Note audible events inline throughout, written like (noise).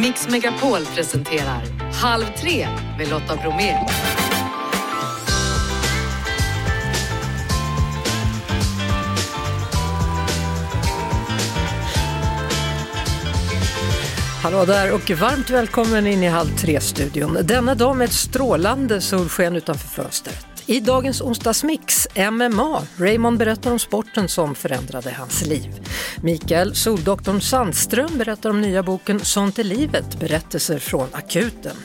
Mix Megapol presenterar Halv tre med Lotta Bromé. Hallå där och varmt välkommen in i Halv tre-studion. Denna dag med ett strålande solsken utanför fönstret. I dagens onsdagsmix, MMA. Raymond berättar om sporten som förändrade hans liv. Mikael Soldoktorn Sandström berättar om nya boken Sånt är livet, berättelser från akuten.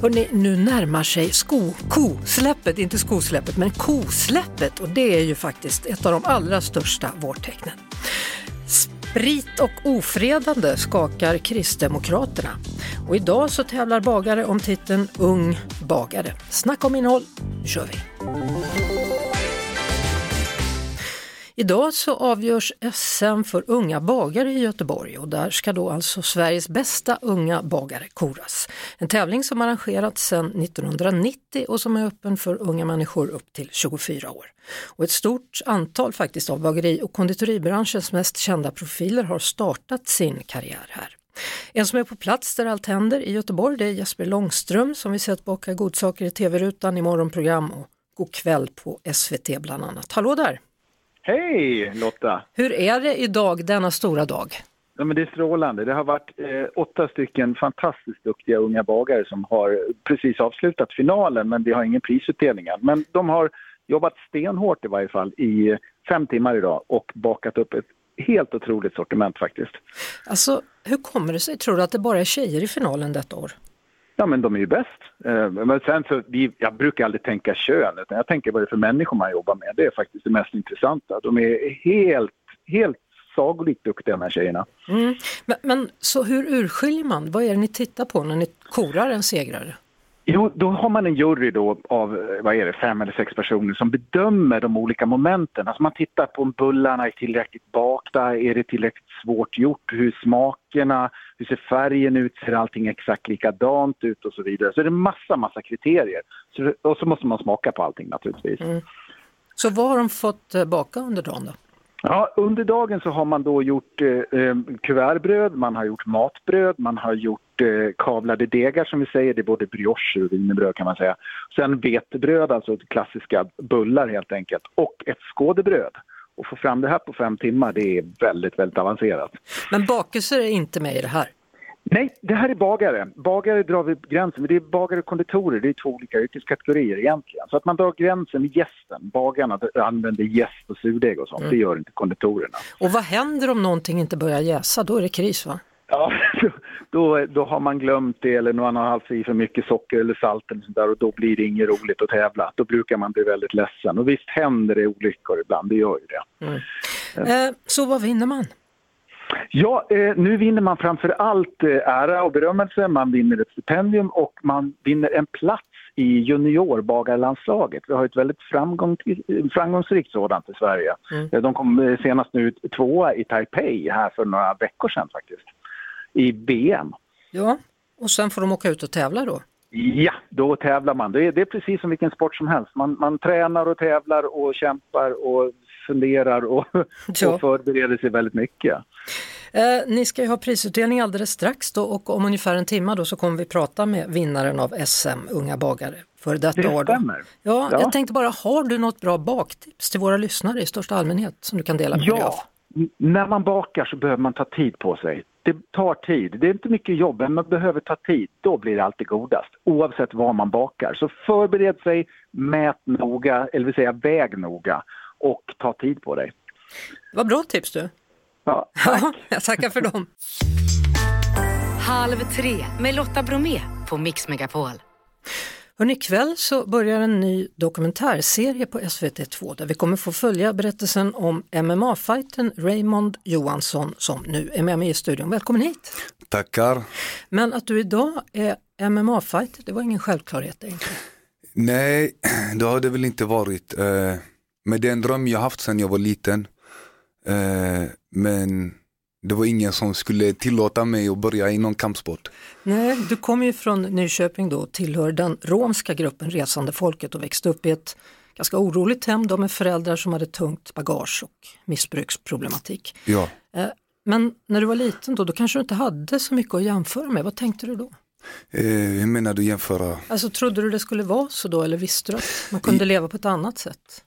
Hörrni, nu närmar sig sko, kosläppet, inte skosläppet, men kosläppet och det är ju faktiskt ett av de allra största vårtecknen. Sprit och ofredande skakar Kristdemokraterna. Och idag så tävlar bagare om titeln Ung bagare. Snacka om innehåll, nu kör vi! Idag så avgörs SM för unga bagare i Göteborg och där ska då alltså Sveriges bästa unga bagare koras. En tävling som arrangerats sedan 1990 och som är öppen för unga människor upp till 24 år. Och ett stort antal faktiskt av bageri och konditoribranschens mest kända profiler har startat sin karriär här. En som är på plats där allt händer i Göteborg det är Jesper Långström som vi sett baka godsaker i tv-rutan i morgonprogram och God kväll på SVT bland annat. Hallå där! Hej Lotta! Hur är det idag, denna stora dag? Ja, men det är strålande. Det har varit eh, åtta stycken fantastiskt duktiga unga bagare som har precis avslutat finalen men vi har ingen prisutdelning än. Men de har jobbat stenhårt i varje fall i fem timmar idag och bakat upp ett helt otroligt sortiment faktiskt. Alltså, hur kommer det sig, tror du, att det bara är tjejer i finalen detta år? Ja, men de är ju bäst. Eh, men sen så, vi, jag brukar aldrig tänka kön, utan jag tänker vad det är för människor man jobbar med. Det är faktiskt det mest intressanta. De är helt, helt sagolikt duktiga de här tjejerna. Mm. Men, men så hur urskiljer man? Vad är det ni tittar på när ni korar en segrare? Jo, då har man en jury då av, eh, vad är det, fem eller sex personer som bedömer de olika momenten. Alltså man tittar på om bullarna är tillräckligt bakta, är det tillräckligt svårt gjort, hur smakerna, hur ser färgen ut, ser allting exakt likadant ut och så vidare. Så det är massa, massa kriterier. Så, och så måste man smaka på allting naturligtvis. Mm. Så vad har de fått eh, baka under dagen då? Ja, under dagen så har man då gjort eh, eh, kuvertbröd, man har gjort matbröd, man har gjort eh, kavlade degar som vi säger, det är både brioche och wienerbröd kan man säga. Sen vetebröd, alltså klassiska bullar helt enkelt, och ett skådebröd. Och få fram det här på fem timmar, det är väldigt, väldigt avancerat. Men bakelser är inte med i det här. Nej, det här är bagare. Bagare drar vi gränsen, men det är bagare och konditorer, det är två olika yrkeskategorier egentligen. Så att man drar gränsen vid gästen. Bagarna använder jäst och surdeg och sånt, det gör inte konditorerna. Och vad händer om någonting inte börjar jäsa? Då är det kris va? Ja, (laughs) då, då har man glömt det eller man har haft i för mycket socker eller salt eller sånt där och då blir det inget roligt att tävla. Då brukar man bli väldigt ledsen och visst händer det olyckor ibland, det gör ju det. Eh, så vad vinner man? Ja, eh, nu vinner man framför allt eh, ära och berömmelse, man vinner ett stipendium och man vinner en plats i juniorbagarlandslaget. Vi har ett väldigt framgång, framgångsrikt sådant i Sverige. Eh, De kom eh, senast nu tvåa i Taipei här för några veckor sedan faktiskt, i VM. Ja, och sen får de åka ut och tävla då? Ja, då tävlar man. Det är, det är precis som vilken sport som helst. Man, man tränar och tävlar och kämpar och funderar och, (laughs) Ja. och förbereder sig väldigt mycket. Eh, ni ska ju ha prisutdelning alldeles strax då och om ungefär en timme då så kommer vi prata med vinnaren av SM Unga bagare för detta Det år. Då. stämmer. Ja, Ja. Jag tänkte bara, har du något bra baktips till våra lyssnare i största allmänhet som du kan dela med dig av? Ja, n- när man bakar så behöver man ta tid på sig. Det tar tid. Det är inte mycket jobb, men man behöver ta tid. Då blir det alltid godast, oavsett vad man bakar. Så förbered sig, mät noga, eller vill säga väg noga och ta tid på dig. Vad bra tips du! Ja, (laughs) Ja, jag tackar för dem. Halv tre med Lotta Bromé på Mix Megapol. Hörrni, ikväll så börjar en ny dokumentärserie på SVT2 där vi kommer få följa berättelsen om MMA-fighten Raymond Johansson som nu är med mig i studion. Välkommen hit! Tackar. Men att du idag är MMA-fighter, det var ingen självklarhet egentligen. Nej, (clears throat) det har det väl inte varit. Men det är en dröm jag haft sedan jag var liten. Eh, Men det var ingen som skulle tillåta mig att börja i någon kampsport. Nej, du kommer ju från Nyköping då och tillhör den romska gruppen Resande folket och växte upp i ett ganska oroligt hem då med föräldrar som hade tungt bagage och missbruksproblematik. Ja. Eh, Men när du var liten då, då kanske du inte hade så mycket att jämföra med. Vad tänkte du då? Eh, hur menar du jämföra? Alltså trodde du det skulle vara så då eller visste du att man kunde I, leva på ett annat sätt?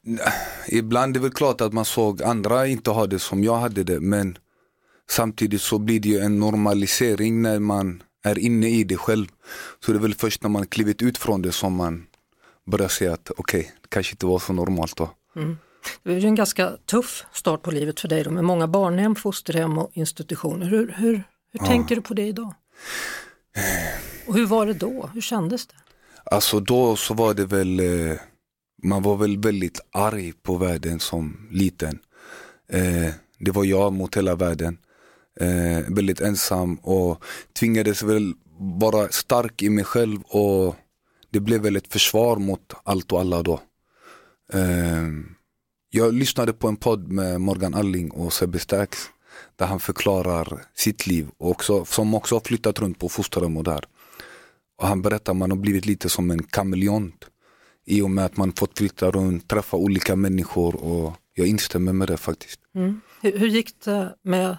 Ibland är det väl klart att man såg andra inte ha det som jag hade det men samtidigt så blir det ju en normalisering när man är inne i det själv. Så det är väl först när man klivit ut från det som man börjar se att okej, okay, det kanske inte var så normalt då. Mm. Det är ju en ganska tuff start på livet för dig då med många barnhem, fosterhem och institutioner. Hur, hur, hur ja. tänker du på det idag? Och hur var det då? Hur kändes det? Alltså då så var det väl, eh, man var väl väldigt arg på världen som liten. Eh, det var jag mot hela världen. Eh, väldigt ensam och tvingades väl vara stark i mig själv och det blev väl ett försvar mot allt och alla då. Jag lyssnade på en podd med Morgan Alling och Sebbe Stax där han förklarar sitt liv och också, som också har flyttat runt på fosterhem och där. Och han berättar att man har blivit lite som en kameleont i och med att man fått flytta runt, träffa olika människor och jag instämmer med det faktiskt. Mm. Hur, hur, gick det med,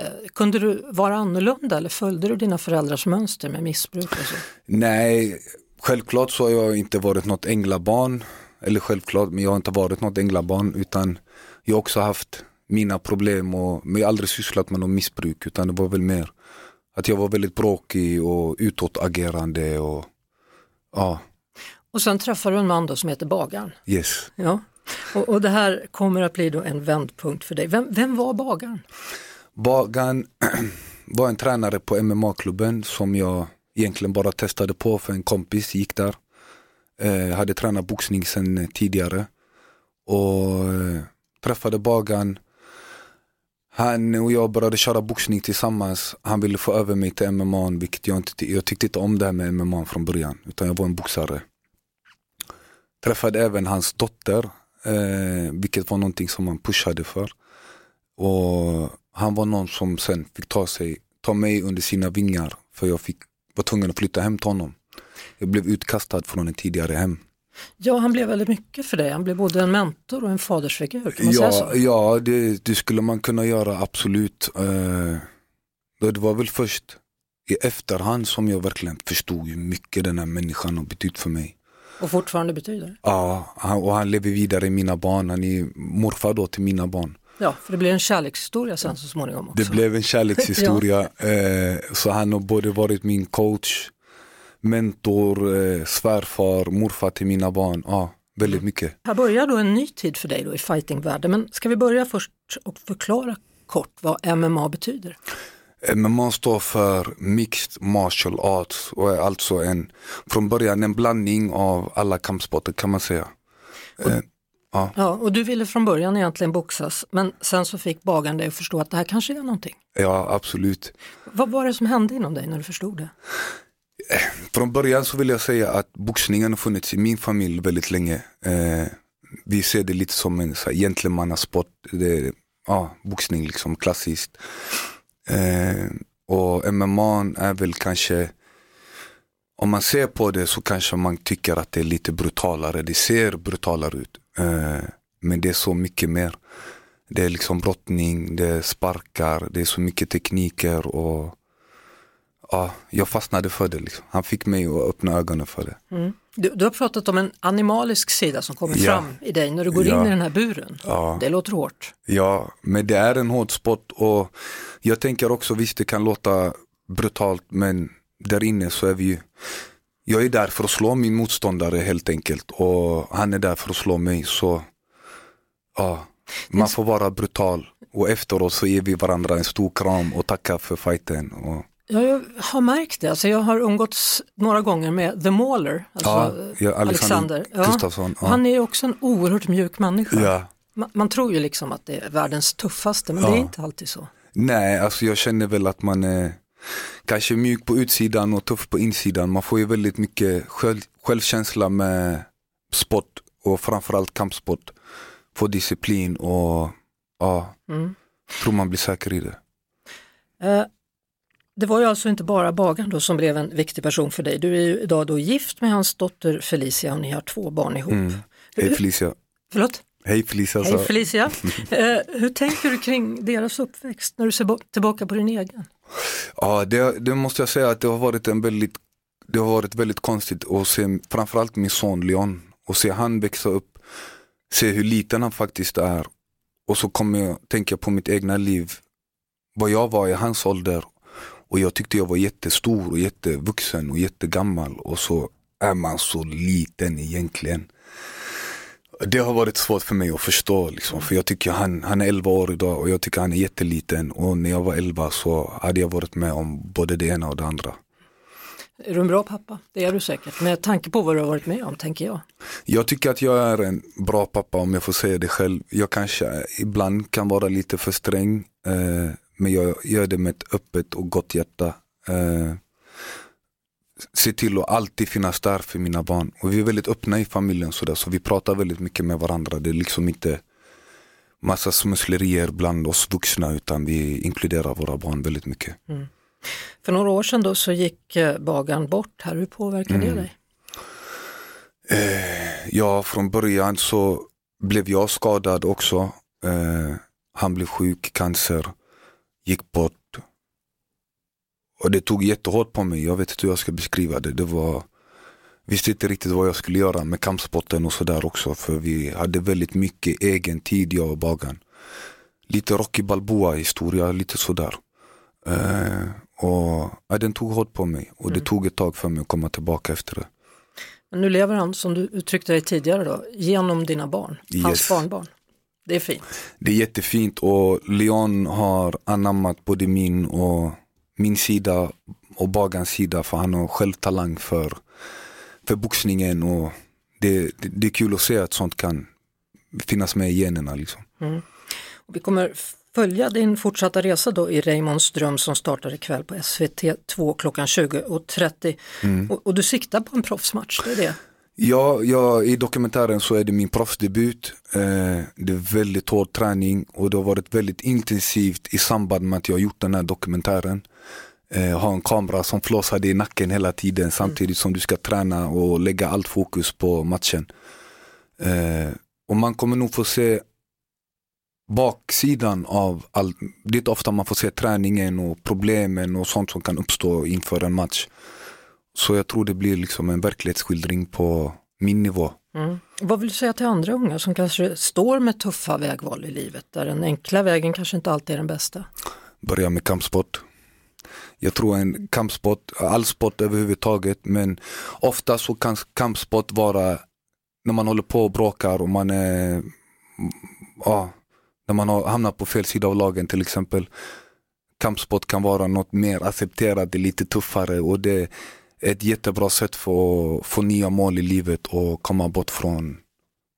eh, kunde du vara annorlunda eller följde du dina föräldrars mönster med missbruk? Och så? Nej, självklart så har jag inte varit något änglabarn eller självklart, men jag har inte varit något änglabarn utan jag har också haft mina problem och men jag har aldrig sysslat med något missbruk utan det var väl mer att jag var väldigt bråkig och utåtagerande och ja. Och sen träffade du en man då som heter Bagaren. Yes. Ja. Och, och det här kommer att bli då en vändpunkt för dig. Vem, vem var Bagaren? Bagaren (clears throat) var en tränare på MMA-klubben som jag egentligen bara testade på för en kompis gick där. Jag eh, hade tränat boxning sedan tidigare. Och eh, träffade Bagan. Han och jag började köra boxning tillsammans. Han ville få över mig till MMA, vilket jag inte jag tyckte inte om det här med MMA från början. Utan jag var en boxare. Träffade även hans dotter, eh, vilket var någonting som han pushade för. Och han var någon som sen fick ta, sig, ta mig under sina vingar. För jag fick, var tvungen att flytta hem till honom. Jag blev utkastad från ett tidigare hem. Ja, han blev väldigt mycket för dig. Han blev både en mentor och en fadersfigur. Kan man ja, säga så? ja det, det, skulle man kunna göra absolut. Uh, det var väl först i efterhand som jag verkligen förstod hur mycket den här människan har betytt för mig. Och fortfarande betyder? Ja, och han lever vidare i mina barn. Han är morfar då till mina barn. Ja, för det blev en kärlekshistoria sen så småningom också. Det blev en kärlekshistoria. (laughs) ja. eh, så han har både varit min coach, mentor, eh, svärfar, morfar till mina barn. Ja, väldigt mycket. Här börjar då en ny tid för dig då i fightingvärlden. Men ska vi börja först och förklara kort vad MMA betyder? MMA står för Mixed Martial Arts och är alltså en, från början en blandning av alla kampsporter kan man säga. Och, eh, ja. ja. och du ville från början egentligen boxas men sen så fick bagaren dig att förstå att det här kanske är någonting. Ja absolut. Vad var det som hände inom dig när du förstod det? Från början så vill jag säga att boxningen har funnits i min familj väldigt länge. Eh, vi ser det lite som en gentlemannasport. Ja, boxning liksom klassiskt. Eh, och MMA är väl kanske, om man ser på det så kanske man tycker att det är lite brutalare. Det ser brutalare ut. Eh, men det är så mycket mer. Det är liksom brottning, det är sparkar, det är så mycket tekniker och ja, jag fastnade för det. Liksom. Han fick mig att öppna ögonen för det. Mm. Du, du, har pratat om en animalisk sida som kommer ja. fram i dig när du går ja. in i den här buren. Ja. Det låter hårt. Ja, men det är en hård sport och jag tänker också visst det kan låta brutalt men där inne så är vi ju jag är där för att slå min motståndare helt enkelt och han är där för att slå mig så ja, man får vara brutal och efteråt så ger vi varandra en stor kram och tackar för fighten. Och... Ja, jag har märkt det. Alltså jag har umgåtts några gånger med The Mauler, alltså ja, ja, Alexander, Alexander. Ja. Han är också en oerhört mjuk människa. Ja. Man, man, tror ju liksom att det är världens tuffaste, men det är inte alltid så. Nej, alltså jag känner väl att man är kanske mjuk på utsidan och tuff på insidan. Man får ju väldigt mycket själv, självkänsla med sport och framförallt kampsport. Få disciplin och ja, mm. tror man blir säker i det. Uh, det var ju alltså inte bara bagaren då som blev en viktig person för dig. Du är ju idag då gift med hans dotter Felicia och ni har två barn ihop. Mm. Hej Felicia. Förlåt? Hej Felicia. Hej Felicia. (laughs) Eh, hur tänker du kring deras uppväxt när du ser tillbaka på din egen? Ja, det, det, måste jag säga att det har varit en väldigt, det har varit väldigt konstigt att se framförallt min son Leon och se han växa upp, se hur liten han faktiskt är och så kommer jag tänka på mitt egna liv, vad jag var i hans ålder och jag tyckte jag var jättestor och jättevuxen och jättegammal och så är man så liten egentligen. Det har varit svårt för mig att förstå, liksom, för jag tycker han, han är 11 år idag och jag tycker han är jätteliten och när jag var 11 så hade jag varit med om både det ena och det andra. Är du en bra pappa? Det är du säkert, med tanke på vad du har varit med om, tänker jag. Jag tycker att jag är en bra pappa om jag får säga det själv. Jag kanske ibland kan vara lite för sträng, eh, men jag gör det med ett öppet och gott hjärta. Eh, se till att alltid finnas där för mina barn. Och vi är väldigt öppna i familjen så, där, så vi pratar väldigt mycket med varandra. Det är liksom inte massa smusslerier bland oss vuxna utan vi inkluderar våra barn väldigt mycket. Mm. För några år sedan då så gick eh, bagaren bort här, hur påverkade mm. det dig? Eh, ja, från början så blev jag skadad också. Eh, han blev sjuk, cancer, gick bort. Och det tog jättehårt på mig, jag vet inte hur jag ska beskriva det. Det var, visste inte riktigt vad jag skulle göra med kampsporten och sådär också. För vi hade väldigt mycket egen tid, jag och bagaren. Lite Rocky Balboa historia, lite sådär. Eh, och ja, Den tog hårt på mig och det mm. tog ett tag för mig att komma tillbaka efter det. Men nu lever han, som du uttryckte dig tidigare, då, genom dina barn, yes. hans barnbarn. Det är fint. Det är jättefint och Leon har anammat både min och min sida och Bagans sida för han har själv talang för, för boxningen och det, det, det är kul att se att sånt kan finnas med i generna. Liksom. Mm. Och vi kommer följa din fortsatta resa då i Raymonds dröm som startar ikväll på SVT 2 klockan 20.30. Mm. Och, och, du siktar på en proffsmatch, det är det? Ja, ja, i dokumentären så är det min proffsdebut. Eh, det är väldigt hård träning och det har varit väldigt intensivt i samband med att jag har gjort den här dokumentären. Eh, ha en kamera som flåsar dig i nacken hela tiden samtidigt mm. som du ska träna och lägga allt fokus på matchen. Eh, och man kommer nog få se baksidan av allt. Det är inte ofta man får se träningen och problemen och sånt som kan uppstå inför en match. Så jag tror det blir liksom en verklighetsskildring på min nivå. Mm. Vad vill du säga till andra unga som kanske står med tuffa vägval i livet där den enkla vägen kanske inte alltid är den bästa? Börja med kampsport. Jag tror en kampsport, all sport överhuvudtaget, men ofta så kan kampsport vara när man håller på och bråkar och man är, ja, när man har hamnat på fel sida av lagen till exempel. Kampsport kan vara något mer accepterat, det är lite tuffare och det ett jättebra sätt för att få nya mål i livet och komma bort från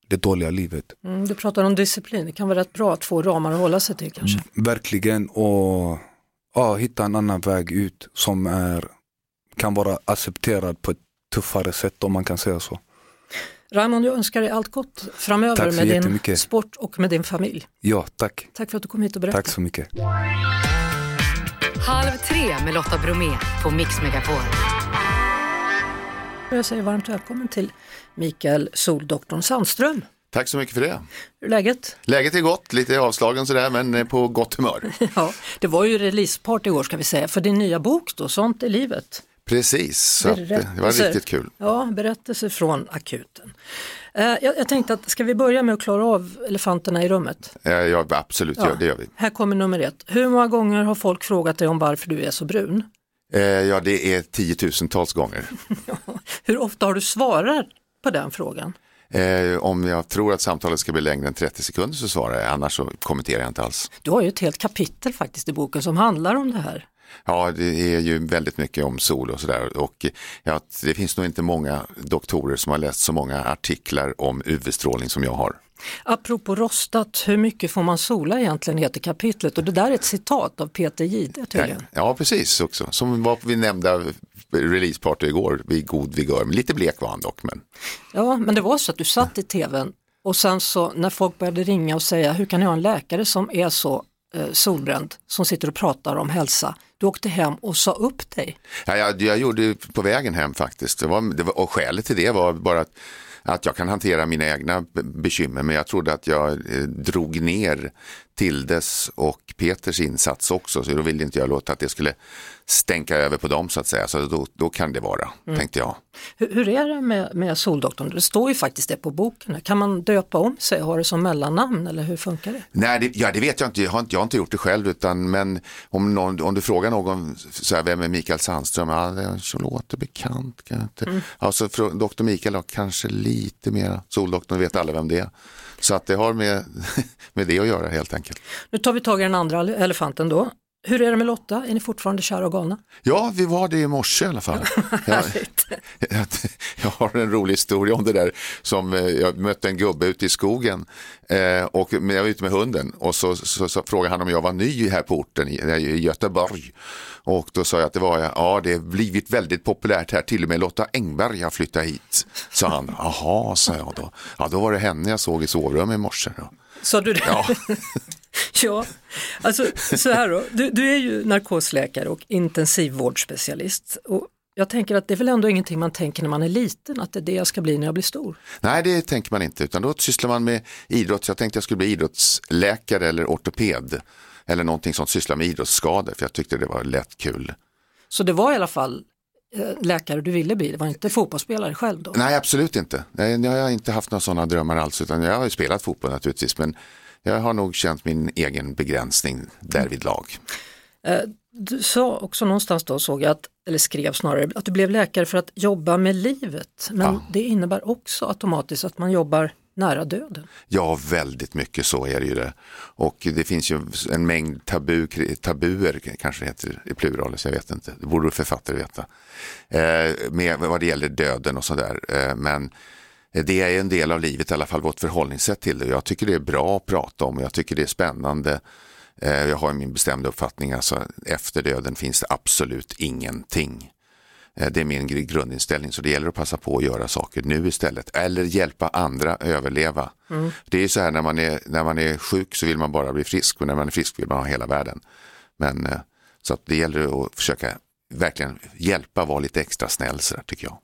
det dåliga livet. Mm, du pratar om disciplin, det kan vara rätt bra att få ramar att hålla sig till kanske? Mm, verkligen och ja, hitta en annan väg ut som är, kan vara accepterad på ett tuffare sätt om man kan säga så. Raymond, jag önskar dig allt gott framöver med din sport och med din familj. Ja, tack. Tack för att du kom hit och berättade. Tack så mycket. Halv tre med Lotta Bromé på Mix Megapol. Jag säger varmt välkommen till Mikael Soldoktorn Sandström. Tack så mycket för det. Hur är läget? Läget är gott, lite avslagen sådär men på gott humör. (laughs) ja, det var ju releaseparty igår ska vi säga för din nya bok då, Sånt är livet. Precis, så det var riktigt kul. Ja, berättelser från akuten. Eh, jag, jag, tänkte att ska vi börja med att klara av elefanterna i rummet? Ja, absolut, ja. det gör vi. Här kommer nummer ett. Hur många gånger har folk frågat dig om varför du är så brun? Eh, ja, det är tiotusentals gånger. (laughs) Hur ofta har du svarat på den frågan? Eh, om jag tror att samtalet ska bli längre än 30 sekunder så svarar jag, annars så kommenterar jag inte alls. Du har ju ett helt kapitel faktiskt i boken som handlar om det här. Ja, det är ju väldigt mycket om sol och sådär och ja, det finns nog inte många doktorer som har läst så många artiklar om UV-strålning som jag har. Apropå rostat, hur mycket får man sola egentligen heter kapitlet och det där är ett citat av Peter Jihde tydligen. Ja, precis också, som var vi nämnda releaseparty igår vid god vigör, lite blek var han dock. Men... Ja, men det var så att du satt i tvn och sen så när folk började ringa och säga hur kan ni ha en läkare som är så eh, solbränd som sitter och pratar om hälsa. Du åkte hem och sa upp dig. Ja, jag, jag gjorde det på vägen hem faktiskt. Det var, det var, och skälet till det var bara att att jag kan hantera mina egna bekymmer men jag trodde att jag eh, drog ner Tildes och Peters insats också så då ville inte jag låta att det skulle stänka över på dem så att säga. Så då, då kan det vara, tänkte jag. Hur, hur är det med, med Soldoktorn? Det står ju faktiskt det på boken. Kan man döpa om sig och ha det som mellannamn eller hur funkar det? Nej, det, ja, det vet jag inte. Jag har inte, jag har inte gjort det själv. Utan, men om, någon, om du frågar någon, så här, vem är Mikael Sandström? Ja, så låter bekant. Kan inte. Ja, så frå- doktor Mikael har kanske lite mer, Soldoktorn vet alla vem det är. Så att det har med, (laughs) med det att göra helt enkelt. Nu tar vi tag i den andra elefanten då. Hur är det med Lotta? Är ni fortfarande kära och galna? Ja, vi var det i morse i alla fall. (laughs) Jag, jag, (laughs) jag har en rolig historia om det där. Som, eh, jag mötte en gubbe ute i skogen eh, och jag var ute med hunden och så, så, så frågade han om jag var ny här på orten i, i Göteborg. Och då sa jag att det var jag. Ja, det har blivit väldigt populärt här. Till och med Lotta Engberg har flyttat hit. Sa han. (laughs) Jaha, sa jag då. Ja, då var det henne jag såg i sovrummet i morse. Då. Sa du det? Ja. (laughs) ja, alltså så här då. Du, du är ju narkosläkare och intensivvårdsspecialist. Och jag tänker att det är väl ändå ingenting man tänker när man är liten, att det är det jag ska bli när jag blir stor. Nej, det tänker man inte, utan då sysslar man med idrott. Så jag tänkte jag skulle bli idrottsläkare eller ortoped eller någonting som sysslar med idrottsskador, för jag tyckte det var lätt kul. Så det var i alla fall eh, läkare du ville bli, det var inte fotbollsspelare själv då? Nej, absolut inte. Nej, jag har inte haft några sådana drömmar alls, utan jag har ju spelat fotboll naturligtvis, men jag har nog känt min egen begränsning därvid lag. Eh, Du sa också någonstans då, såg jag, att, eller skrev snarare, att du blev läkare för att jobba med livet. Men Ja. det innebär också automatiskt att man jobbar nära döden. Ja, väldigt mycket så är det ju det. Och det finns ju en mängd tabu, tabuer, kanske det heter i plural, så jag vet inte. Det borde författare veta. Eh, med vad det gäller döden och sådär. Eh, men det är en del av livet, i alla fall vårt förhållningssätt till det. Jag tycker det är bra att prata om och jag tycker det är spännande. Eh, jag har min bestämda uppfattning, alltså efter döden finns det absolut ingenting. Eh, Det är min gr- grundinställning så det gäller att passa på att göra saker nu istället eller hjälpa andra överleva. Det är ju så här när man, är, när man är sjuk så vill man bara bli frisk men när man är frisk vill man ha hela världen. Men, eh, så att det gäller att försöka verkligen hjälpa, vara lite extra snäll så där, tycker jag.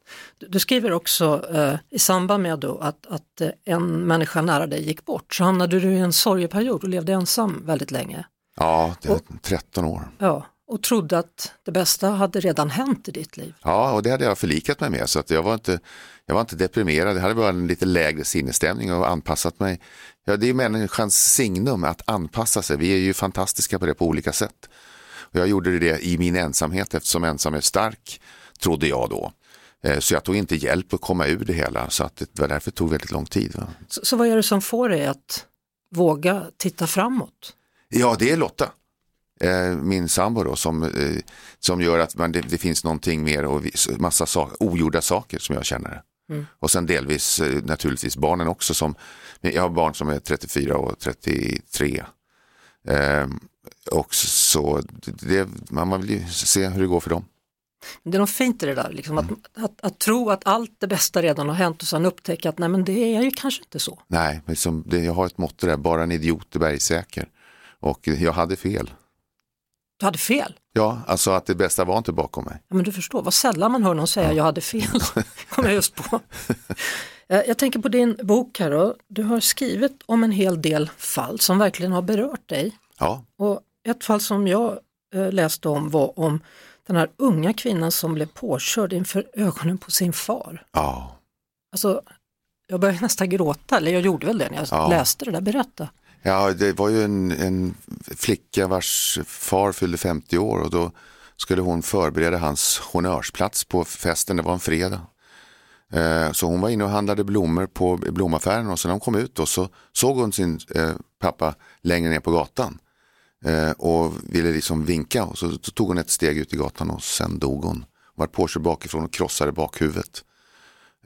Du, skriver också eh, i samband med att, att eh, en människa nära dig gick bort så hamnade du i en sorgeperiod och levde ensam väldigt länge. Ja, det är 13 år. Ja, och trodde att det bästa hade redan hänt i ditt liv. Ja, och det hade jag förlikat mig med så att jag var inte, jag var inte deprimerad. Jag hade bara en lite lägre sinnesstämning och anpassat mig. Ja, det är människans signum att anpassa sig. Vi är ju fantastiska på det på olika sätt. Och jag gjorde det i min ensamhet eftersom ensam är stark, trodde jag då. Eh, Så jag tog inte hjälp att komma ur det hela så att det var därför det tog väldigt lång tid. Så, så vad är det som får dig att våga titta framåt? Ja, det är Lotta. Eh, Min sambo då som, eh, som gör att man, det, det finns någonting mer och massa sak, ogjorda saker som jag känner. det. Och sen delvis naturligtvis barnen också. Som, jag har barn som är 34 och 33. Eh, och så det, man vill ju se hur det går för dem. Det är något fint i det där, liksom, att, att, att tro att allt det bästa redan har hänt och sen upptäcka att nej men det är ju kanske inte så. Nej, men som, det, jag har ett motto där, bara en idiot är bergsäker. Och jag hade fel. Du hade fel. Ja, alltså att det bästa var inte bakom mig. Ja, men du förstår, vad sällan man hör någon säga jag hade fel. (laughs) Kommer jag just på. Eh, Jag tänker på din bok här då. Du har skrivit om en hel del fall som verkligen har berört dig. Ja, Och ett fall som jag eh, läste om var om den här unga kvinnan som blev påkörd inför ögonen på sin far. ja. Alltså, jag började nästan gråta, eller jag gjorde väl det när jag Ja. läste det där, berätta. Ja, det var ju en, en flicka vars far fyllde 50 år och då skulle hon förbereda hans honnörsplats på festen, det var en fredag. Eh, Så hon var inne och handlade blommor på blomaffären och sen när hon kom ut då så såg hon sin eh, pappa längre ner på gatan eh, och ville liksom vinka och så, så tog hon ett steg ut i gatan och sen dog hon. Hon var påkörd bakifrån och krossade bakhuvudet.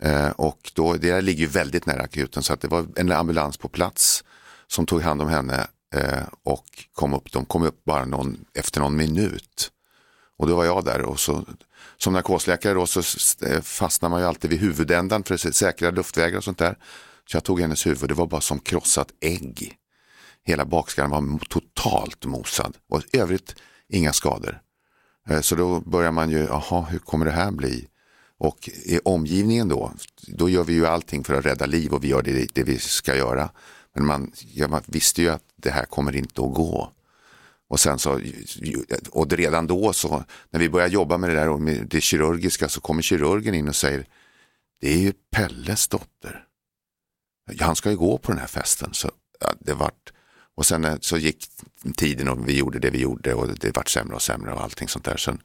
Eh, och då, det där ligger ju väldigt nära akuten så att det var en ambulans på plats som tog hand om henne eh, och kom upp, de kom upp bara någon, efter någon minut. Och då var jag där och så, som narkosläkare då så fastnar man ju alltid vid huvudändan för att säkra luftvägar och sånt där. Så jag tog hennes huvud, det var bara som krossat ägg. Hela bakskallen var totalt mosad och i övrigt inga skador. Eh, så då börjar man ju, jaha, hur kommer det här bli? Och i omgivningen då, då gör vi ju allting för att rädda liv och vi gör det, det vi ska göra. Men man, ja, man visste ju att det här kommer inte att gå. Och sen så, och redan då så, när vi börjar jobba med det där och med det kirurgiska så kommer kirurgen in och säger, det är ju Pelles dotter. Han ska ju gå på den här festen. Så ja, det vart, och sen eh, så gick tiden och vi gjorde det vi gjorde och det vart sämre och sämre och allting sånt där. Sen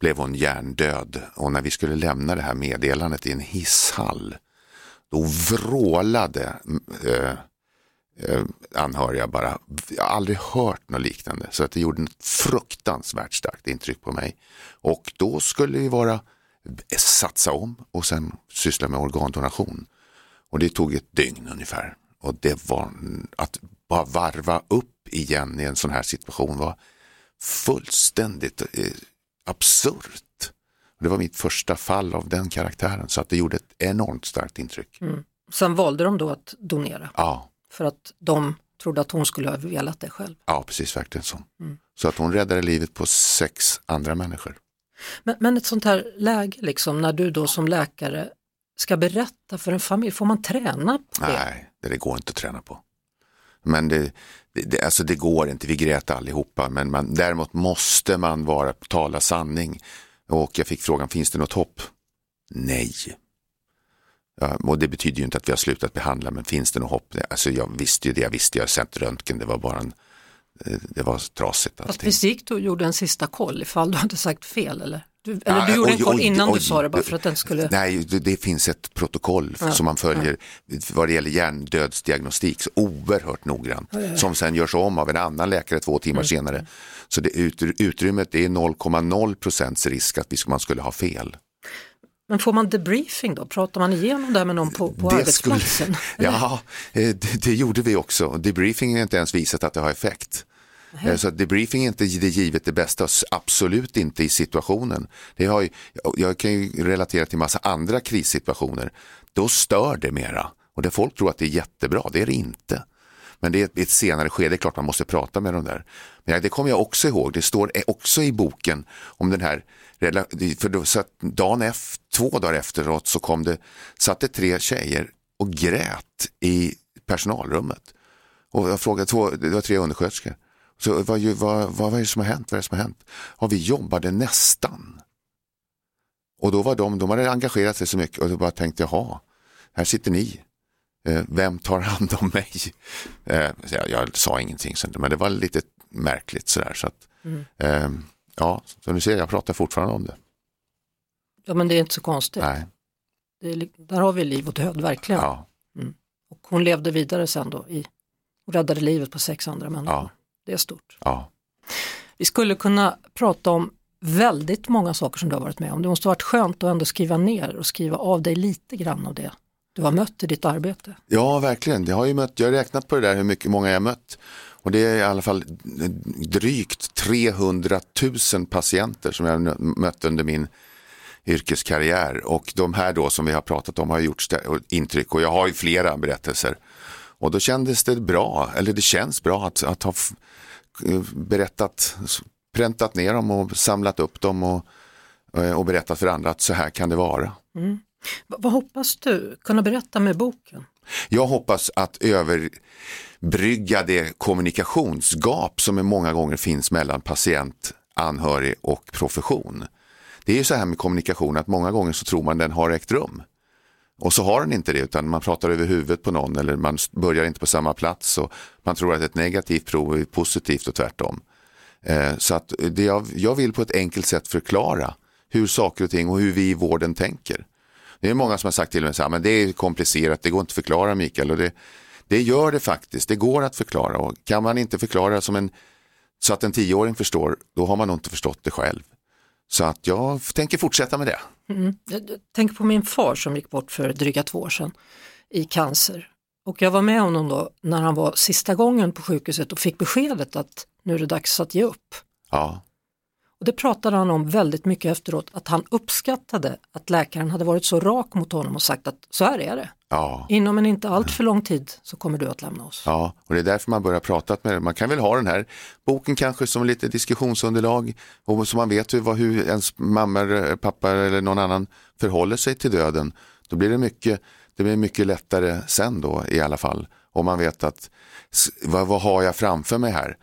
blev hon hjärndöd och när vi skulle lämna det här meddelandet i en hisshall då vrålade mm, eh, eh, anhöriga bara. Jag har aldrig hört något liknande så att det gjorde ett fruktansvärt starkt intryck på mig. Och då skulle vi vara eh, satsa om och sen syssla med organdonation. Och det tog ett dygn ungefär. Och det var att bara varva upp igen i en sån här situation var fullständigt eh, absurt. Det var mitt första fall av den karaktären så att det gjorde ett enormt starkt intryck. Mm. Sen valde de då att donera? Ja. För att de trodde att hon skulle ha velat det själv? Ja, precis verkligen så. Mm. Så att hon räddade livet på sex andra människor. Men, men ett sånt här läge, liksom, när du då som läkare ska berätta för en familj, får man träna på det? Nej, det går inte att träna på. Men det, det, alltså det går inte, vi grät allihopa, men man, däremot måste man vara, tala sanning. Och jag fick frågan, finns det något hopp? Nej. Ja, och det betyder ju inte att vi har slutat behandla, men finns det något hopp? Alltså jag visste ju det, jag visste, jag har sett röntgen, det var bara en, det var trasigt. Allting. Fast visst gick du och gjorde en sista koll ifall du hade sagt fel eller? Du, eller ja, du gjorde oj, en koll innan oj, du sa det bara för att den skulle... Nej, det, det finns ett protokoll ja, som man följer ja. vad det gäller hjärndödsdiagnostik, så oerhört noggrant, som sen görs om av en annan läkare två timmar mm. senare. Så det utrymmet är 0,0 procents risk att man skulle ha fel. Men får man debriefing då? Pratar man igenom det här med någon på, på det arbetsplatsen? Skulle, (laughs) ja, eh, det, det, gjorde vi också. Debriefing är inte ens visat att det har effekt. Mm. Så debriefing är inte det givet det bästa, absolut inte i situationen. Det har, jag kan ju relatera till massa andra krissituationer. Då stör det mera och det folk tror att det är jättebra, det är det inte. Men det är ett, senare skede, det är klart man måste prata med dem där. Men det kommer jag också ihåg, det står e- också i boken om den här för då, satt dagen efter, två dagar efteråt så kom det, satt det tre tjejer och grät i personalrummet. Och jag frågade, två, det var tre undersköterskor. Så vad, vad, vad är det som har hänt? Vad är det som har hänt? Ja, vi jobbade nästan. Och då var de, de hade engagerat sig så mycket och då bara tänkte, jaha, här sitter ni. Eh, vem tar hand om mig? Eh, jag, sa ingenting, men det var lite märkligt sådär. Så att, mm. eh, ja, så nu ser jag, pratar fortfarande om det. Ja, men det är inte så konstigt. Nej. Är, där har vi liv och död, verkligen. Ja. Mm. Och hon levde vidare sen då i, och räddade livet på sex andra människor. Ja. Det är stort. Ja. Vi skulle kunna prata om väldigt många saker som du har varit med om. Det måste ha varit skönt att ändå skriva ner och skriva av dig lite grann av det du har mött i ditt arbete. Ja, verkligen. Jag har ju mött, jag har räknat på det där hur mycket många jag har mött. Och det är i alla fall drygt 300 000 patienter som jag har mött under min yrkeskarriär. Och de här då som vi har pratat om har gjort intryck och jag har ju flera berättelser. Och då kändes det bra, eller det känns bra att, att ha berättat, präntat ner dem och samlat upp dem och, eh, och berättat för andra att så här kan det vara. Mm. Vad hoppas du kunna berätta med boken? Jag hoppas att överbrygga det kommunikationsgap som många gånger finns mellan patient, anhörig och profession. Det är ju så här med kommunikation att många gånger så tror man den har ägt rum. Och så har den inte det utan man pratar över huvudet på någon eller man börjar inte på samma plats och man tror att ett negativt prov är positivt och tvärtom. Eh, så att det jag, jag vill på ett enkelt sätt förklara hur saker och ting och hur vi i vården tänker. Det är många som har sagt till mig att det är komplicerat, det går inte att förklara Mikael. Och det, det gör det faktiskt, det går att förklara och kan man inte förklara som en, så att en tioåring förstår, då har man nog inte förstått det själv. Så att jag tänker fortsätta med det. Mm. Tänker på min far som gick bort för dryga två år sedan i cancer. Och jag var med honom då när han var sista gången på sjukhuset och fick beskedet att nu är det dags att ge upp. Ja. Och det pratade han om väldigt mycket efteråt, att han uppskattade att läkaren hade varit så rak mot honom och sagt att så här är det. Ja. Inom en inte allt för lång tid så kommer du att lämna oss. Ja, och det är därför man börjar prata med Man kan väl ha den här boken kanske som lite diskussionsunderlag och så man vet hur, vad, hur ens mamma, pappa eller någon annan förhåller sig till döden. Då blir det mycket, det blir mycket lättare sen då i alla fall. Om man vet att vad, vad har jag framför mig här?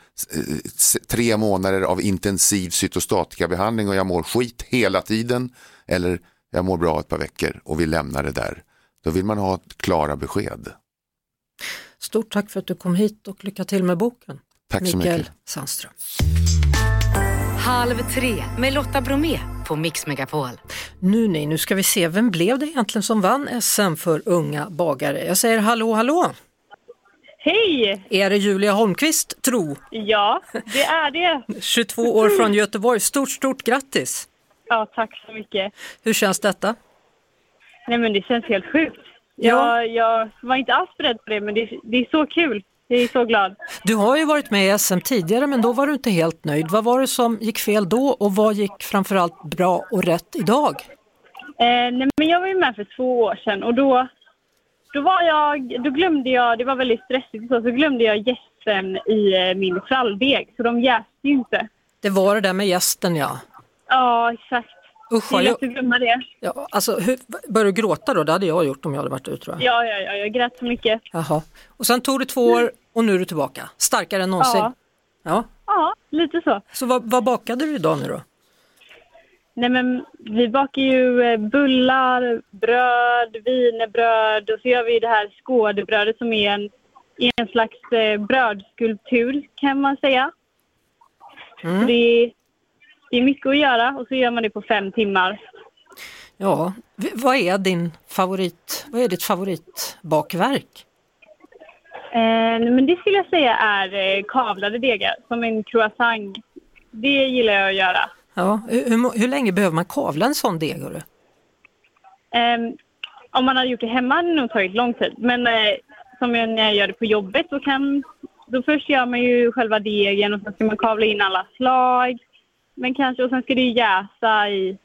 Tre månader av intensiv cytostatikabehandling och jag mår skit hela tiden eller jag mår bra ett par veckor och vi lämnar det där. Då vill man ha klara besked. Stort tack för att du kom hit och lycka till med boken. Tack så Mikael mycket. Sandström. Halv tre med Lotta Bromé på Mix Megapol. Nu nej, nu ska vi se, vem blev det egentligen som vann SM för unga bagare? Jag säger hallå hallå! Hej! Är det Julia Holmqvist, tro? Ja, det är det. (laughs) 22 år från Göteborg, stort stort grattis! Ja, tack så mycket. Hur känns detta? Nej men det känns helt sjukt. Ja. Jag, jag var inte alls beredd på det men det, det är så kul. Jag är så glad. Du har ju varit med i SM tidigare men då var du inte helt nöjd. Vad var det som gick fel då och vad gick framförallt bra och rätt idag? Eh, nej, men jag var ju med för två år sedan och då, då var jag, då glömde jag, det var väldigt stressigt så, så glömde jag jästen i eh, min fralldeg så de jäste ju inte. Det var det där med gästen ja. Ja, exakt. Usch, jag, glömma det. ja, alltså, hur, började du gråta då? Det hade jag gjort om jag hade varit ute tror jag. Ja, ja, ja, jag grät så mycket. Jaha. Och sen tog det två år och nu är du tillbaka. Starkare än någonsin. Ja. Ja. Ja, lite så. Så vad, vad bakade du idag nu då? Nej men vi bakar ju eh, bullar, bröd, wienerbröd och så gör vi det här skådebrödet som är en, en slags eh, brödskulptur kan man säga. Så det, det är mycket att göra och så gör man det på fem timmar. Ja, vad är din favorit, vad är ditt favoritbakverk? Eh, men det skulle jag säga är eh, kavlade degar, som en croissant. Det gillar jag att göra. Ja, hur, hur, hur länge behöver man kavla en sån deg? hörru? Ehm, om man hade gjort det hemma hade det nog tagit lång tid. Men eh, som jag, när jag gör det på jobbet då kan... Då först gör man ju själva degen och sen ska man kavla in alla slag. Men kanske, och sen ska det ju jäsa i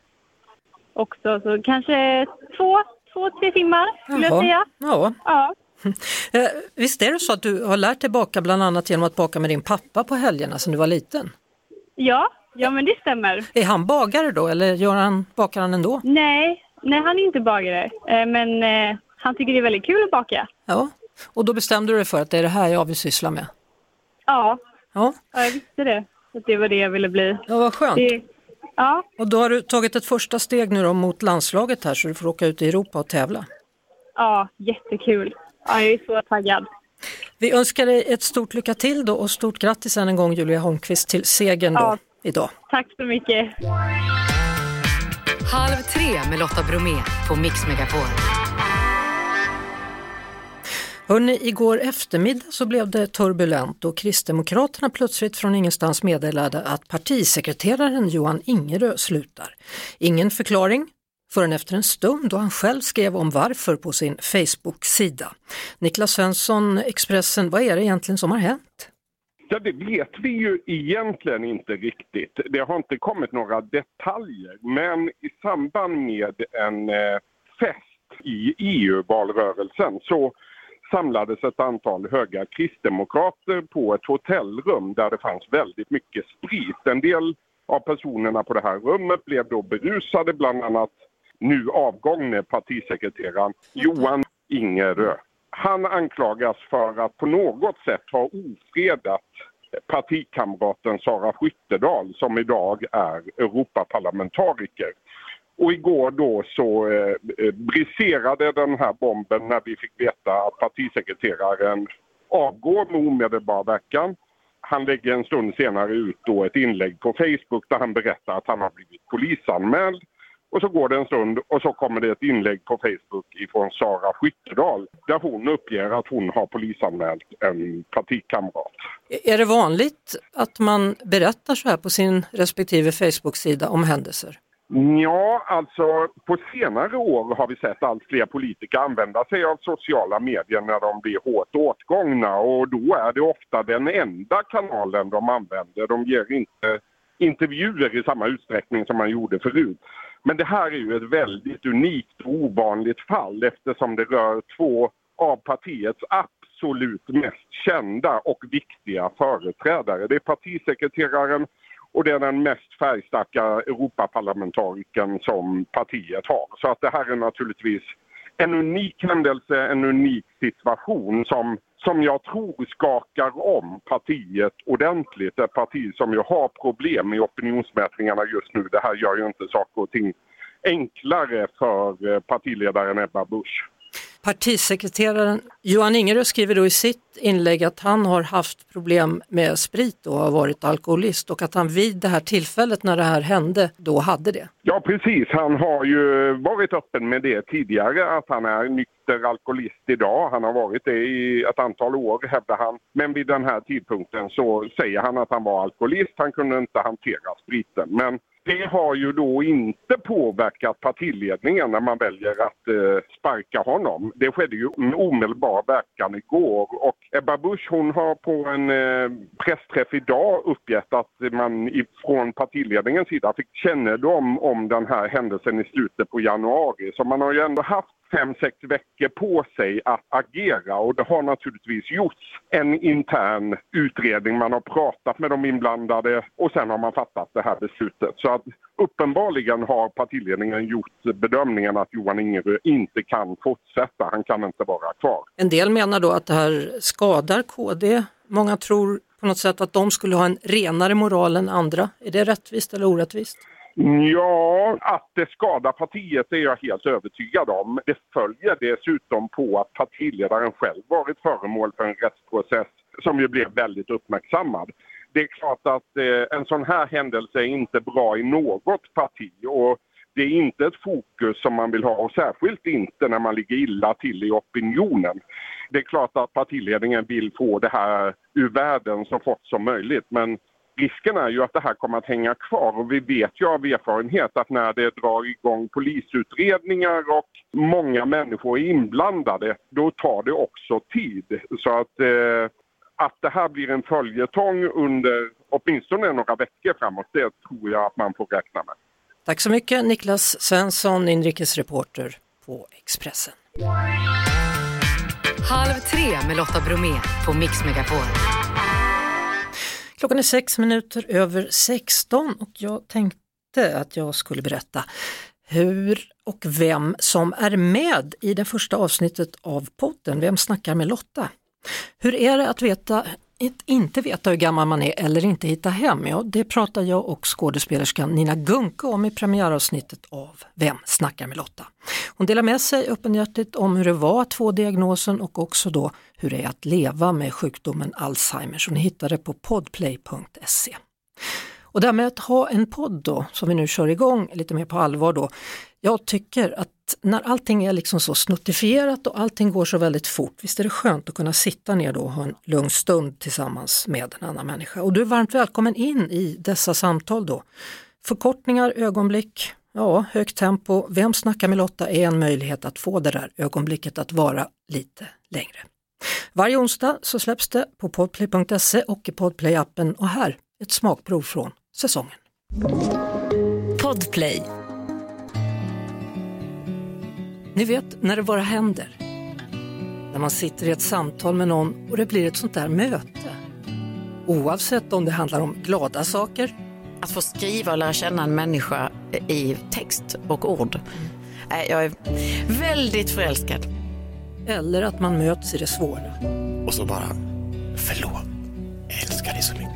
också. Så kanske två, två tre timmar skulle jag säga. Ja. Ja. (laughs) Eh, visst är det så att du har lärt dig baka bland annat genom att baka med din pappa på helgerna sedan du var liten? Ja, ja men det stämmer. Är han bagare då eller gör han, bakar han ändå? Nej, nej han är inte bagare. Eh, men eh, han tycker det är väldigt kul att baka. Ja, och då bestämde du dig för att det är det här jag vill syssla med? Ja, Ja, ja jag visste det. Att det var det jag ville bli. ja vad skönt. Det, ja, Och då har du tagit ett första steg nu då mot landslaget här så du får åka ut i Europa och tävla. ja, jättekul. Ja, jag är så taggad. Vi önskar dig ett stort lycka till då och stort grattis än en gång Julia Holmqvist till segern då Ja. idag. Tack så mycket. Halv tre med Lotta Bromé på Mix Megapol. Hörrni, igår eftermiddag så blev det turbulent och Kristdemokraterna plötsligt från ingenstans meddelade att partisekreteraren Johan Ingerö slutar. Ingen förklaring förrän efter en stund då han själv skrev om varför på sin Facebook-sida. Niklas Svensson, Expressen, vad är det egentligen som har hänt? Ja, det vet vi ju egentligen inte riktigt. Det har inte kommit några detaljer. Men i samband med en eh, fest i EU-valrörelsen så samlades ett antal höga kristdemokrater på ett hotellrum där det fanns väldigt mycket sprit. En del av personerna på det här rummet blev då berusade, bland annat nu avgångne partisekreteraren Johan Ingerö. Han anklagas för att på något sätt ha ofredat partikamraten Sara Skyttedal som idag är Europaparlamentariker. Och igår då så eh, eh, briserade den här bomben när vi fick veta att partisekreteraren avgår med omedelbar verkan. Han lägger en stund senare ut då ett inlägg på Facebook där han berättar att han har blivit polisanmäld. Och så går det en stund och så kommer det ett inlägg på Facebook ifrån Sara Skyttedal där hon uppger att hon har polisanmält en partikamrat. Är det vanligt att man berättar så här på sin respektive Facebook-sida om händelser? Ja, alltså på senare år har vi sett allt fler politiker använda sig av sociala medier när de blir hårt åtgångna och då är det ofta den enda kanalen de använder. De ger inte intervjuer i samma utsträckning som man gjorde förut. Men det här är ju ett väldigt unikt och ovanligt fall eftersom det rör två av partiets absolut mest kända och viktiga företrädare. Det är partisekreteraren och det är den mest färgstarka Europaparlamentarikern som partiet har. Så att det här är naturligtvis en unik händelse, en unik situation som, som jag tror skakar om partiet ordentligt. Ett parti som ju har problem i opinionsmätningarna just nu. Det här gör ju inte saker och ting enklare för eh, partiledaren Ebba Busch. Partisekreteraren Johan Ingerö skriver då i sitt inlägg att han har haft problem med sprit och har varit alkoholist och att han vid det här tillfället när det här hände då hade det. Ja precis, han har ju varit öppen med det tidigare att han är nykter alkoholist idag. Han har varit det i ett antal år hävdar han. Men vid den här tidpunkten så säger han att han var alkoholist, han kunde inte hantera spriten. Men det har ju då inte påverkat partiledningen när man väljer att eh, sparka honom. Det skedde ju med omedelbar verkan igår och Ebba Busch hon har på en eh, pressträff idag uppgett att man från partiledningens sida fick kännedom om den här händelsen i slutet på januari. Så man har ju ändå haft fem, sex veckor på sig att agera och det har naturligtvis gjorts en intern utredning. Man har pratat med de inblandade och sen har man fattat det här beslutet. Så att uppenbarligen har partiledningen gjort bedömningen att Johan Ingerö inte kan fortsätta. Han kan inte vara kvar. En del menar då att det här skadar KD. Många tror på något sätt att de skulle ha en renare moral än andra. Är det rättvist eller orättvist? Ja, att det skadar partiet är jag helt övertygad om. Det följer dessutom på att partiledaren själv varit föremål för en rättsprocess som ju blev väldigt uppmärksammad. Det är klart att eh, en sån här händelse är inte bra i något parti och det är inte ett fokus som man vill ha och särskilt inte när man ligger illa till i opinionen. Det är klart att partiledningen vill få det här ur världen så fort som möjligt men risken är ju att det här kommer att hänga kvar och vi vet ju av erfarenhet att när det drar igång polisutredningar och många människor är inblandade, då tar det också tid. Så att, eh, att det här blir en följetong under åtminstone några veckor framåt, det tror jag att man får räkna med. Tack så mycket Niklas Svensson, inrikesreporter på Expressen. Halv tre med Lotta Bromé på Mix Megapol. Klockan är sex minuter över 16 och jag tänkte att jag skulle berätta hur och vem som är med i det första avsnittet av podden Vem snackar med Lotta? Hur är det att veta att inte veta hur gammal man är eller inte hitta hem, ja det pratar jag och skådespelerskan Nina Gunke om i premiäravsnittet av Vem snackar med Lotta? Hon delar med sig öppenhjärtigt om hur det var att få diagnosen och också då hur det är att leva med sjukdomen Alzheimers. Ni hittar det på podplay.se. Och det här med att ha en podd då, som vi nu kör igång lite mer på allvar då, jag tycker att när allting är liksom så snuttifierat och allting går så väldigt fort, visst är det skönt att kunna sitta ner då och ha en lugn stund tillsammans med en annan människa. Och du är varmt välkommen in i dessa samtal då. Förkortningar, ögonblick, ja, högt tempo. Vem snackar med Lotta är en möjlighet att få det där ögonblicket att vara lite längre. Varje onsdag så släpps det på podplay.se och i podplay-appen och här ett smakprov från säsongen. Podplay ni vet när det bara händer. När man sitter i ett samtal med någon och det blir ett sånt där möte. Oavsett om det handlar om glada saker. Att få skriva och lära känna en människa i text och ord. Jag är väldigt förälskad. Eller att man möts i det svåra. Och så bara, förlåt, jag älskar dig så mycket.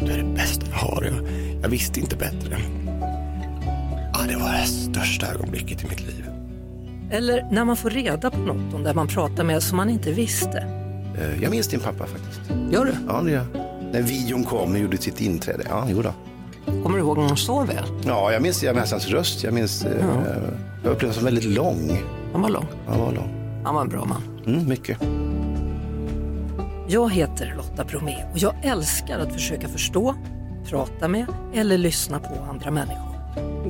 Du är det bästa jag har. Jag, jag visste inte bättre. Ja, det var det största ögonblicket i mitt liv. Eller när man får reda på något om det man pratar med som man inte visste. Eh, jag minns din pappa faktiskt. Gör du? Ja, det gör När videon kom och gjorde sitt inträde. Ja, jo då. Kommer du ihåg honom så väl? Ja, jag minns, jag minns hans röst. Jag minns, eh, ja. jag upplevde honom som väldigt lång. Han var lång? Han var lång. Han var en bra man. Mm, mycket. Jag heter Lotta Bromé och jag älskar att försöka förstå, prata med eller lyssna på andra människor.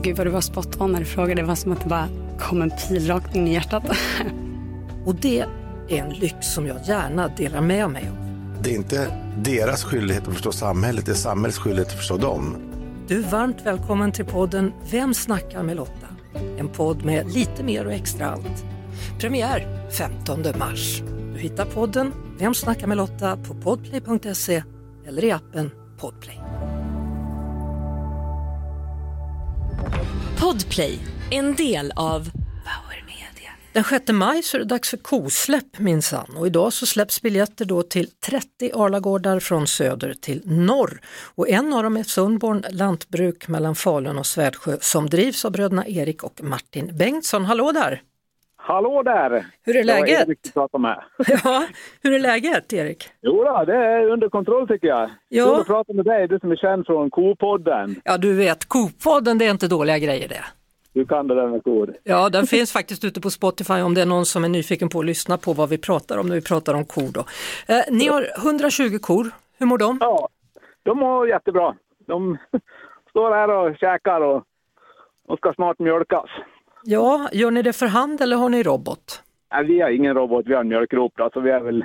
Gud vad du var spot on när du frågade. Det var som att det bara kom en pil rakt in i hjärtat. (laughs) Och det är en lyx som jag gärna delar med mig av. Det är inte deras skyldighet att förstå samhället, det är samhällets skyldighet att förstå dem. Du är varmt välkommen till podden Vem snackar med Lotta? En podd med lite mer och extra allt. Premiär 15 mars. Du hittar podden Vem snackar med Lotta på podplay.se eller i appen Podplay. Podplay, en del av Power Media. Den 6 maj så är det dags för kosläpp minsann och idag så släpps biljetter då till 30 Arlagårdar från söder till norr. Och en av dem är Sundborn lantbruk mellan Falun och Svärdsjö som drivs av bröderna Erik och Martin Bengtsson. Hallå där! Hallå där! Hur är Det var läget? Erik som pratade med. (laughs) Ja, hur är läget Erik? Jo då, det är under kontroll tycker jag. Ja. Kul att prata med dig, du som är känd från Kopodden. Ja du vet, Kopodden det är inte dåliga grejer det. Du kan det där med kor. Ja, den finns (laughs) faktiskt ute på Spotify om det är någon som är nyfiken på att lyssna på vad vi pratar om när vi pratar om kor. Då. Eh, ni har 120 kor, hur mår de? Ja, de mår jättebra. De (laughs) står här och käkar och, och ska snart mjölkas. Ja, gör ni det för hand eller har ni robot? Nej, vi har ingen robot, vi har mjölkrop. Alltså vi är väl,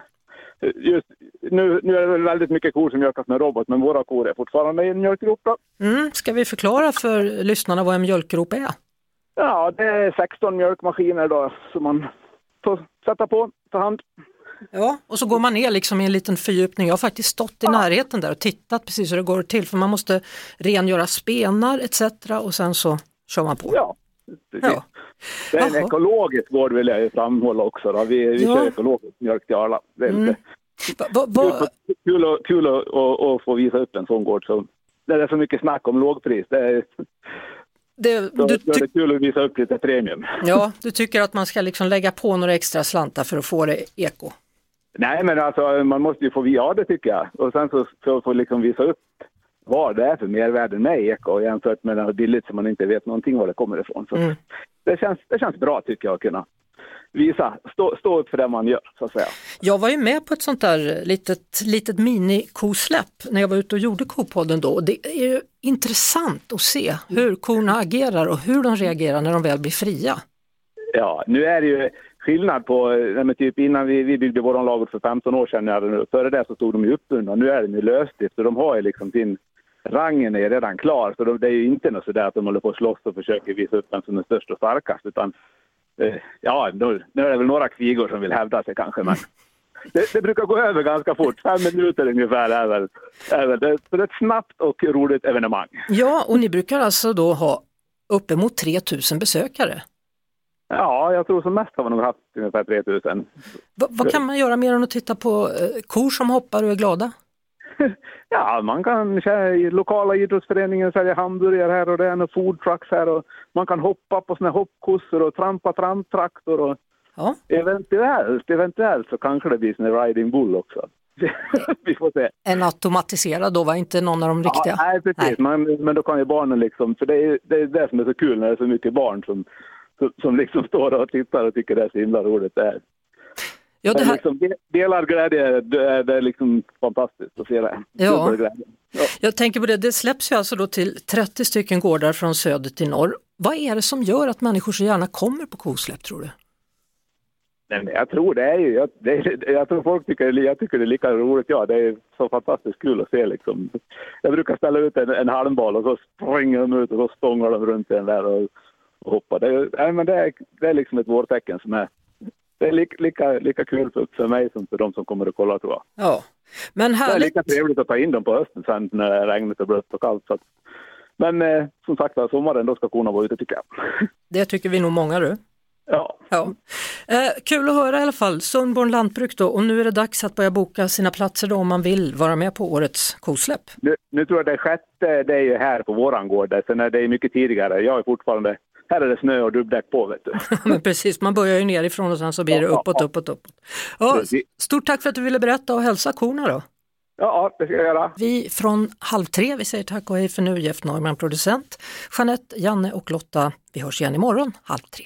just, nu, nu är det väl väldigt mycket kor som mjölkas med robot, men våra kor är fortfarande i en mjölkrop. Då. Mm, ska vi förklara för lyssnarna vad en mjölkrop är? Ja, det är 16 mjölkmaskiner då som man får sätta på för hand. Ja, och så går man ner liksom i en liten fördjupning. Jag har faktiskt stått i närheten där och tittat precis hur det går till för man måste rengöra spenar etc. och sen så kör man på. Ja. Ja. Det är en Jaha. ekologisk gård vill jag framhålla också. Då. Vi, vi Ja. kör ekologisk mjölk till Arla. Det är Mm. lite Va, va, kul, att, kul att, att, att få visa upp en sån gård. Så det är så mycket snack om lågpris. Det är, det, du, då är det kul att visa upp lite premium. ja, du tycker att man ska liksom lägga på några extra slantar för att få det eko? Nej, men alltså man måste ju få, ja det tycker jag. Och sen så, så få liksom visa upp vad det är för mervärden med eko jämfört med något billigt som man inte vet någonting var det kommer ifrån. Så Mm. det, känns, det känns bra tycker jag att kunna visa, stå, stå upp för det man gör så att säga. Jag var ju med på ett sånt där litet, litet mini-kosläpp när jag var ute och gjorde Kopodden då. Och Det är ju intressant att se hur korna agerar och hur de reagerar när de väl blir fria. Ja, nu är det ju skillnad på, men typ innan vi, vi byggde våran ladugård för 15 år sedan, före det så stod de ju uppbundna, nu är de ju lösdrift så de har ju liksom sin, rangen är redan klar så de, det är ju inte något sådär att de håller på att slåss och försöker visa upp vem som är störst och starkast utan eh, ja, nu, nu är det väl några kvigor som vill hävda sig kanske men (laughs) det, det brukar gå över ganska fort, fem minuter ungefär är väl, är väl det, så det är ett snabbt och roligt evenemang. Ja, och ni brukar alltså då ha uppemot 3000 besökare. Ja, jag tror som mest har vi nog haft ungefär 3000. Va, vad kan man göra mer än att titta på eh, kor som hoppar och är glada? (laughs) Ja, man kan köra i lokala idrottsföreningen sälja hamburgare här och det är några food trucks här och man kan hoppa på såna hoppkossor och trampa tramptraktor och Ja. eventuellt, eventuellt så kanske det blir sån riding bull också. (laughs) Vi får se. En automatiserad då, var inte någon av de riktiga? Ja, nej, precis. Men, men då kan ju barnen liksom, för det är, det är det som är så kul när det är så mycket barn som, som, som liksom (laughs) står och tittar och tycker det är så himla roligt. Det är, Ja, det här- liksom, de- delad glädje, det är, liksom fantastiskt att se det. Ja. Glädje. Jag tänker på det, det släpps ju alltså då till 30 stycken gårdar från söder till norr. Vad är det som gör att människor så gärna kommer på kosläpp tror du? Nej, men jag tror det är ju, jag, det jag tror folk tycker, jag tycker det är lika roligt, ja det är så fantastiskt kul att se liksom. Jag brukar ställa ut en, en halmboll och så springer de ut och så stångar de runt den där och, och hoppar. Det, är- nej, men det, är, det är liksom ett vårtecken som är, det är lika, lika, lika kul för, för mig som för de som kommer att kolla tror jag. Ja, men Det är lika trevligt att ta in dem på hösten sen när det är regnigt och blött och kallt. Så att, men eh, som sagt var, sommaren då ska korna vara ute tycker jag. (laughs) Det tycker vi nog många du. Ja. ja. Eh, kul att höra i alla fall. Sundborn lantbruk då och nu är det dags att börja boka sina platser då om man vill vara med på årets kosläpp. Nu, nu tror jag det sjätte, det är ju här på våran gård. Sen är det mycket tidigare. Jag är fortfarande, här är det snö och dubbdäck på vet du. (laughs) Men precis, man börjar ju nerifrån och sen så blir det uppåt, uppåt, uppåt. Ja, stort tack för att du ville berätta och hälsa korna då. Ja, det ska jag göra. Vi från Halv tre, vi säger tack och hej för nu, Jeff Neumann producent, Jeanette, Janne och Lotta. Vi hörs igen imorgon halv tre.